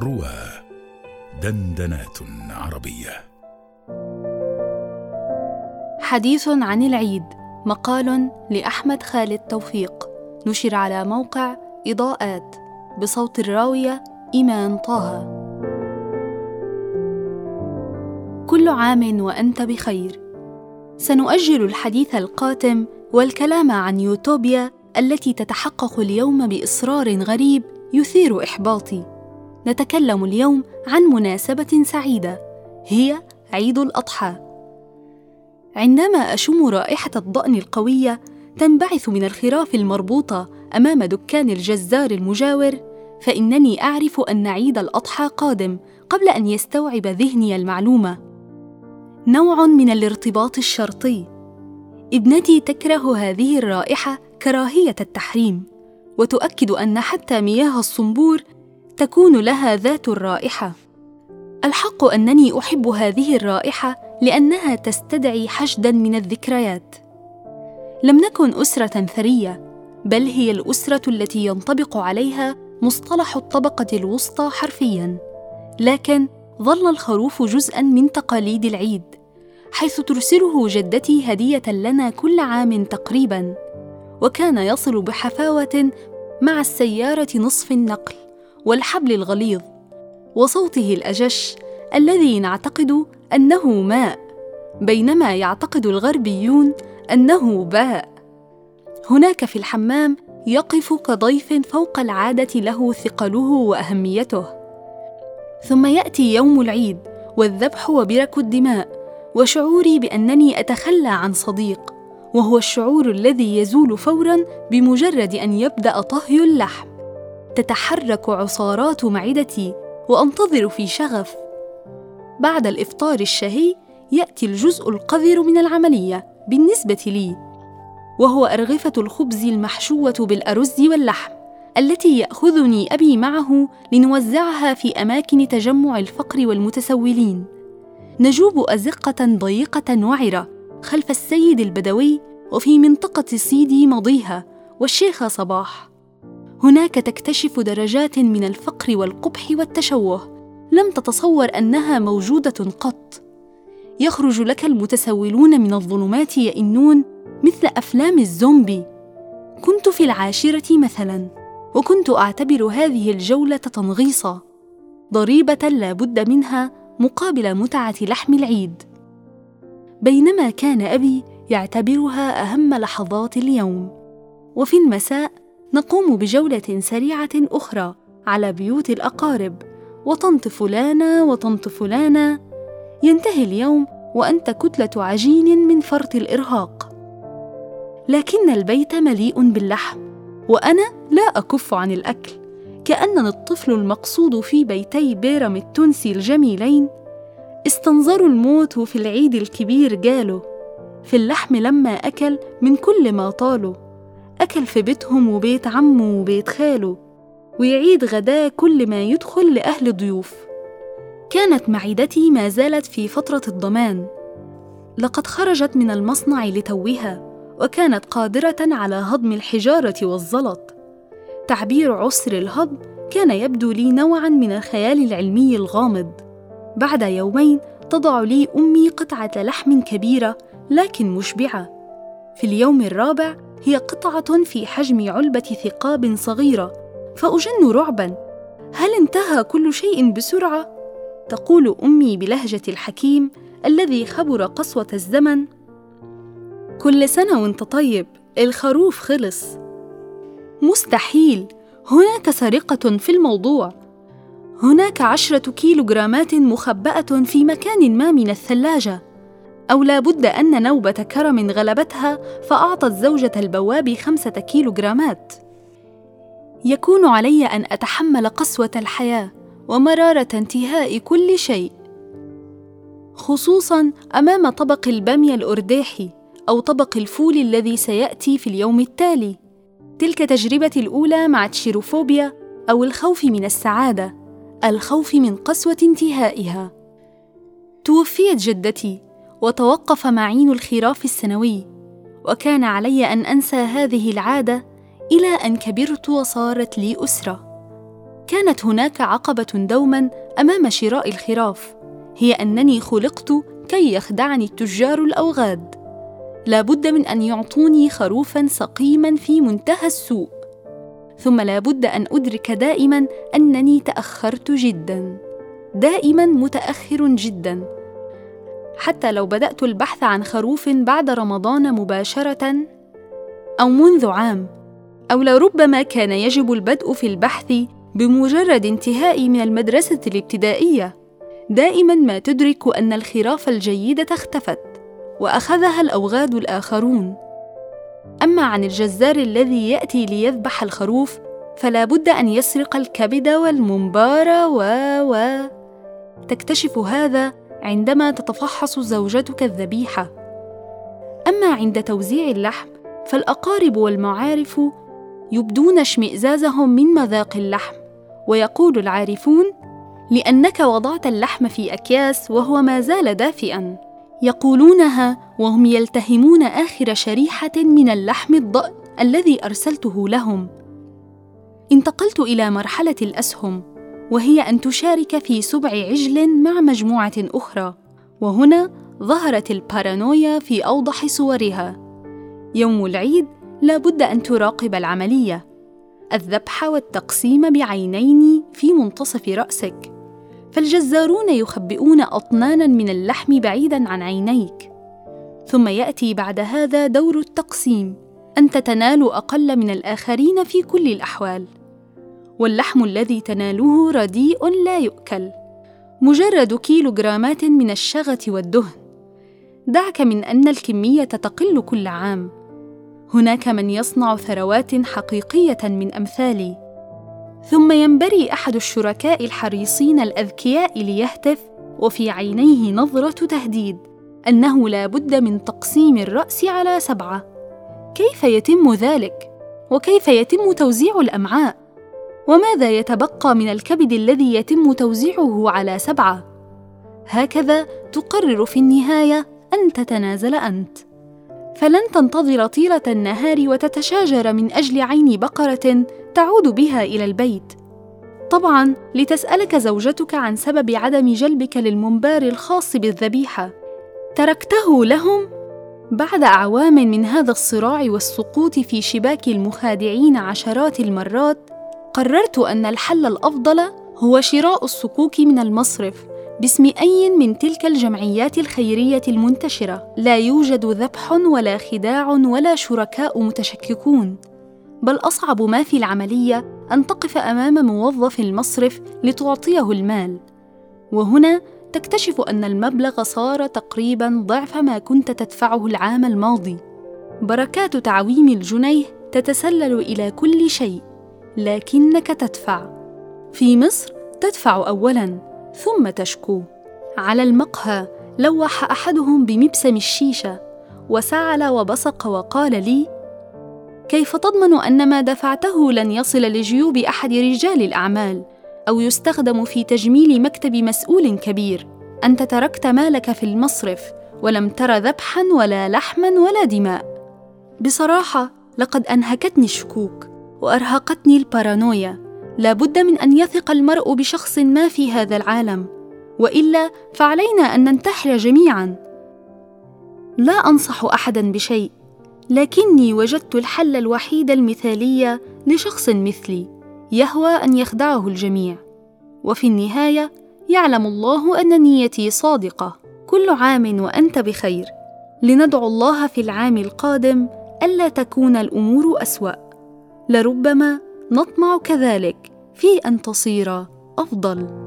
روى دندنات عربية. حديث عن العيد مقال لأحمد خالد توفيق. نشر على موقع إضاءات بصوت الراوية إيمان طه. كل عام وأنت بخير. سنؤجل الحديث القاتم والكلام عن يوتوبيا التي تتحقق اليوم بإصرار غريب يثير إحباطي. نتكلم اليوم عن مناسبة سعيدة هي عيد الأضحى. عندما أشم رائحة الضأن القوية تنبعث من الخراف المربوطة أمام دكان الجزار المجاور فإنني أعرف أن عيد الأضحى قادم قبل أن يستوعب ذهني المعلومة. نوع من الارتباط الشرطي. ابنتي تكره هذه الرائحة كراهية التحريم وتؤكد أن حتى مياه الصنبور تكون لها ذات الرائحة. الحق أنني أحب هذه الرائحة لأنها تستدعي حشدا من الذكريات. لم نكن أسرة ثرية بل هي الأسرة التي ينطبق عليها مصطلح الطبقة الوسطى حرفيا. لكن ظل الخروف جزءا من تقاليد العيد حيث ترسله جدتي هدية لنا كل عام تقريبا وكان يصل بحفاوة مع السيارة نصف النقل. والحبل الغليظ وصوته الأجش الذي نعتقد أنه ماء بينما يعتقد الغربيون أنه باء. هناك في الحمام يقف كضيف فوق العادة له ثقله وأهميته. ثم يأتي يوم العيد والذبح وبرك الدماء وشعوري بأنني أتخلى عن صديق وهو الشعور الذي يزول فورا بمجرد أن يبدأ طهي اللحم. تتحرك عصارات معدتي وأنتظر في شغف. بعد الإفطار الشهي يأتي الجزء القذر من العملية بالنسبة لي وهو أرغفة الخبز المحشوة بالأرز واللحم التي يأخذني أبي معه لنوزعها في أماكن تجمع الفقر والمتسولين. نجوب أزقة ضيقة وعرة خلف السيد البدوي وفي منطقة سيدي مضيها والشيخ صباح. هناك تكتشف درجات من الفقر والقبح والتشوه. لم تتصور أنها موجودة قط. يخرج لك المتسولون من الظلمات يئنون مثل أفلام الزومبي. كنت في العاشرة مثلا وكنت أعتبر هذه الجولة تنغيصا. ضريبة لا بد منها مقابل متعة لحم العيد. بينما كان أبي يعتبرها أهم لحظات اليوم. وفي المساء نقوم بجولة سريعة أخرى على بيوت الأقارب. وطنط فلانه وطنط فلانه ينتهي اليوم وأنت كتلة عجين من فرط الإرهاق. لكن البيت مليء باللحم وأنا لا أكف عن الأكل. كأنني الطفل المقصود في بيتي بيرم التونسي الجميلين. استنظروا الموت وفي العيد الكبير قالوا في اللحم لما أكل من كل ما طالوا أكل في بيتهم وبيت عمه وبيت خاله ويعيد غداه كل ما يدخل لأهل ضيوف كانت معدتي ما زالت في فترة الضمان. لقد خرجت من المصنع لتوها وكانت قادرة على هضم الحجارة والزلط. تعبير عسر الهضم كان يبدو لي نوعا من الخيال العلمي الغامض. بعد يومين تضع لي أمي قطعة لحم كبيرة لكن مشبعة. في اليوم الرابع هي قطعة في حجم علبة ثقاب صغيرة. فأجن رعبا. هل انتهى كل شيء بسرعة؟ تقول أمي بلهجة الحكيم الذي خبر قسوة الزمن. كل سنة وانت طيب الخروف خلص. مستحيل. هناك سرقة في الموضوع. هناك عشرة كيلوغرامات مخبأة في مكان ما من الثلاجة. أو لا بد أن نوبة كرم غلبتها فأعطت زوجة البواب خمسة كيلوغرامات. يكون علي أن أتحمل قسوة الحياة ومرارة انتهاء كل شيء. خصوصا أمام طبق البامية الأرداحي أو طبق الفول الذي سيأتي في اليوم التالي. تلك تجربتي الأولى مع تشيروفوبيا أو الخوف من السعادة الخوف من قسوة انتهائها. توفيت جدتي وتوقف معين الخراف السنوي وكان علي أن أنسى هذه العادة إلى أن كبرت وصارت لي أسرة. كانت هناك عقبة دوما أمام شراء الخراف هي أنني خلقت كي يخدعني التجار الأوغاد. لا بد من أن يعطوني خروفا سقيما في منتهى السوء. ثم لا بد أن أدرك دائما أنني تأخرت جدا. دائما متأخر جدا. حتى لو بدأت البحث عن خروف بعد رمضان مباشرة أو منذ عام أو لربما كان يجب البدء في البحث بمجرد انتهائي من المدرسة الابتدائية. دائما ما تدرك أن الخراف الجيده اختفت وأخذها الأوغاد الآخرون. أما عن الجزار الذي يأتي ليذبح الخروف فلا بد أن يسرق الكبد والمنبار و و. تكتشف هذا عندما تتفحص زوجتك الذبيحة. أما عند توزيع اللحم فالأقارب والمعارف يبدون اشمئزازهم من مذاق اللحم ويقول العارفون لأنك وضعت اللحم في أكياس وهو ما زال دافئا يقولونها وهم يلتهمون آخر شريحة من اللحم الضأن الذي أرسلته لهم. انتقلت إلى مرحلة الأسهم. وهي أن تشارك في سبع عجل مع مجموعة أخرى. وهنا ظهرت البارانويا في أوضح صورها. يوم العيد لا بد أن تراقب العملية. الذبح والتقسيم بعينين في منتصف رأسك. فالجزارون يخبئون أطنانا من اللحم بعيدا عن عينيك. ثم يأتي بعد هذا دور التقسيم. انت تنال أقل من الآخرين في كل الأحوال. واللحم الذي تناله رديء لا يؤكل. مجرد كيلوغرامات من الشغة والدهن. دعك من أن الكمية تقل كل عام. هناك من يصنع ثروات حقيقية من أمثالي. ثم ينبري أحد الشركاء الحريصين الأذكياء ليهتف وفي عينيه نظرة تهديد. أنه لا بد من تقسيم الرأس على سبعة. كيف يتم ذلك؟ وكيف يتم توزيع الأمعاء؟ وماذا يتبقى من الكبد الذي يتم توزيعه على سبعة؟ هكذا تقرر في النهاية أن تتنازل أنت. فلن تنتظر طيلة النهار وتتشاجر من أجل عين بقرة تعود بها إلى البيت. طبعا لتسألك زوجتك عن سبب عدم جلبك للمنبار الخاص بالذبيحة. تركته لهم بعد أعوام من هذا الصراع والسقوط في شباك المخادعين عشرات المرات قررت أن الحل الأفضل هو شراء الصكوك من المصرف باسم أي من تلك الجمعيات الخيرية المنتشرة. لا يوجد ذبح ولا خداع ولا شركاء متشككون بل أصعب ما في العملية أن تقف أمام موظف المصرف لتعطيه المال. وهنا تكتشف أن المبلغ صار تقريبا ضعف ما كنت تدفعه العام الماضي. بركات تعويم الجنيه تتسلل إلى كل شيء. لكنك تدفع. في مصر تدفع اولا ثم تشكو. على المقهى لوح أحدهم بمبسم الشيشة وسعل وبصق وقال لي كيف تضمن أن ما دفعته لن يصل لجيوب أحد رجال الأعمال أو يستخدم في تجميل مكتب مسؤول كبير؟ أنت تركت مالك في المصرف ولم تر ذبحا ولا لحما ولا دماء. بصراحة لقد أنهكتني الشكوك. وأرهقتني البارانويا. لا بد من أن يثق المرء بشخص ما في هذا العالم. وإلا فعلينا أن ننتحر جميعا. لا أنصح احدا بشيء لكني وجدت الحل الوحيد المثالي لشخص مثلي يهوى أن يخدعه الجميع. وفي النهاية يعلم الله أن نيتي صادقة. كل عام وأنت بخير. لندعو الله في العام القادم ألا تكون الأمور أسوأ. لربما نطمع كذلك في أن تصير أفضل.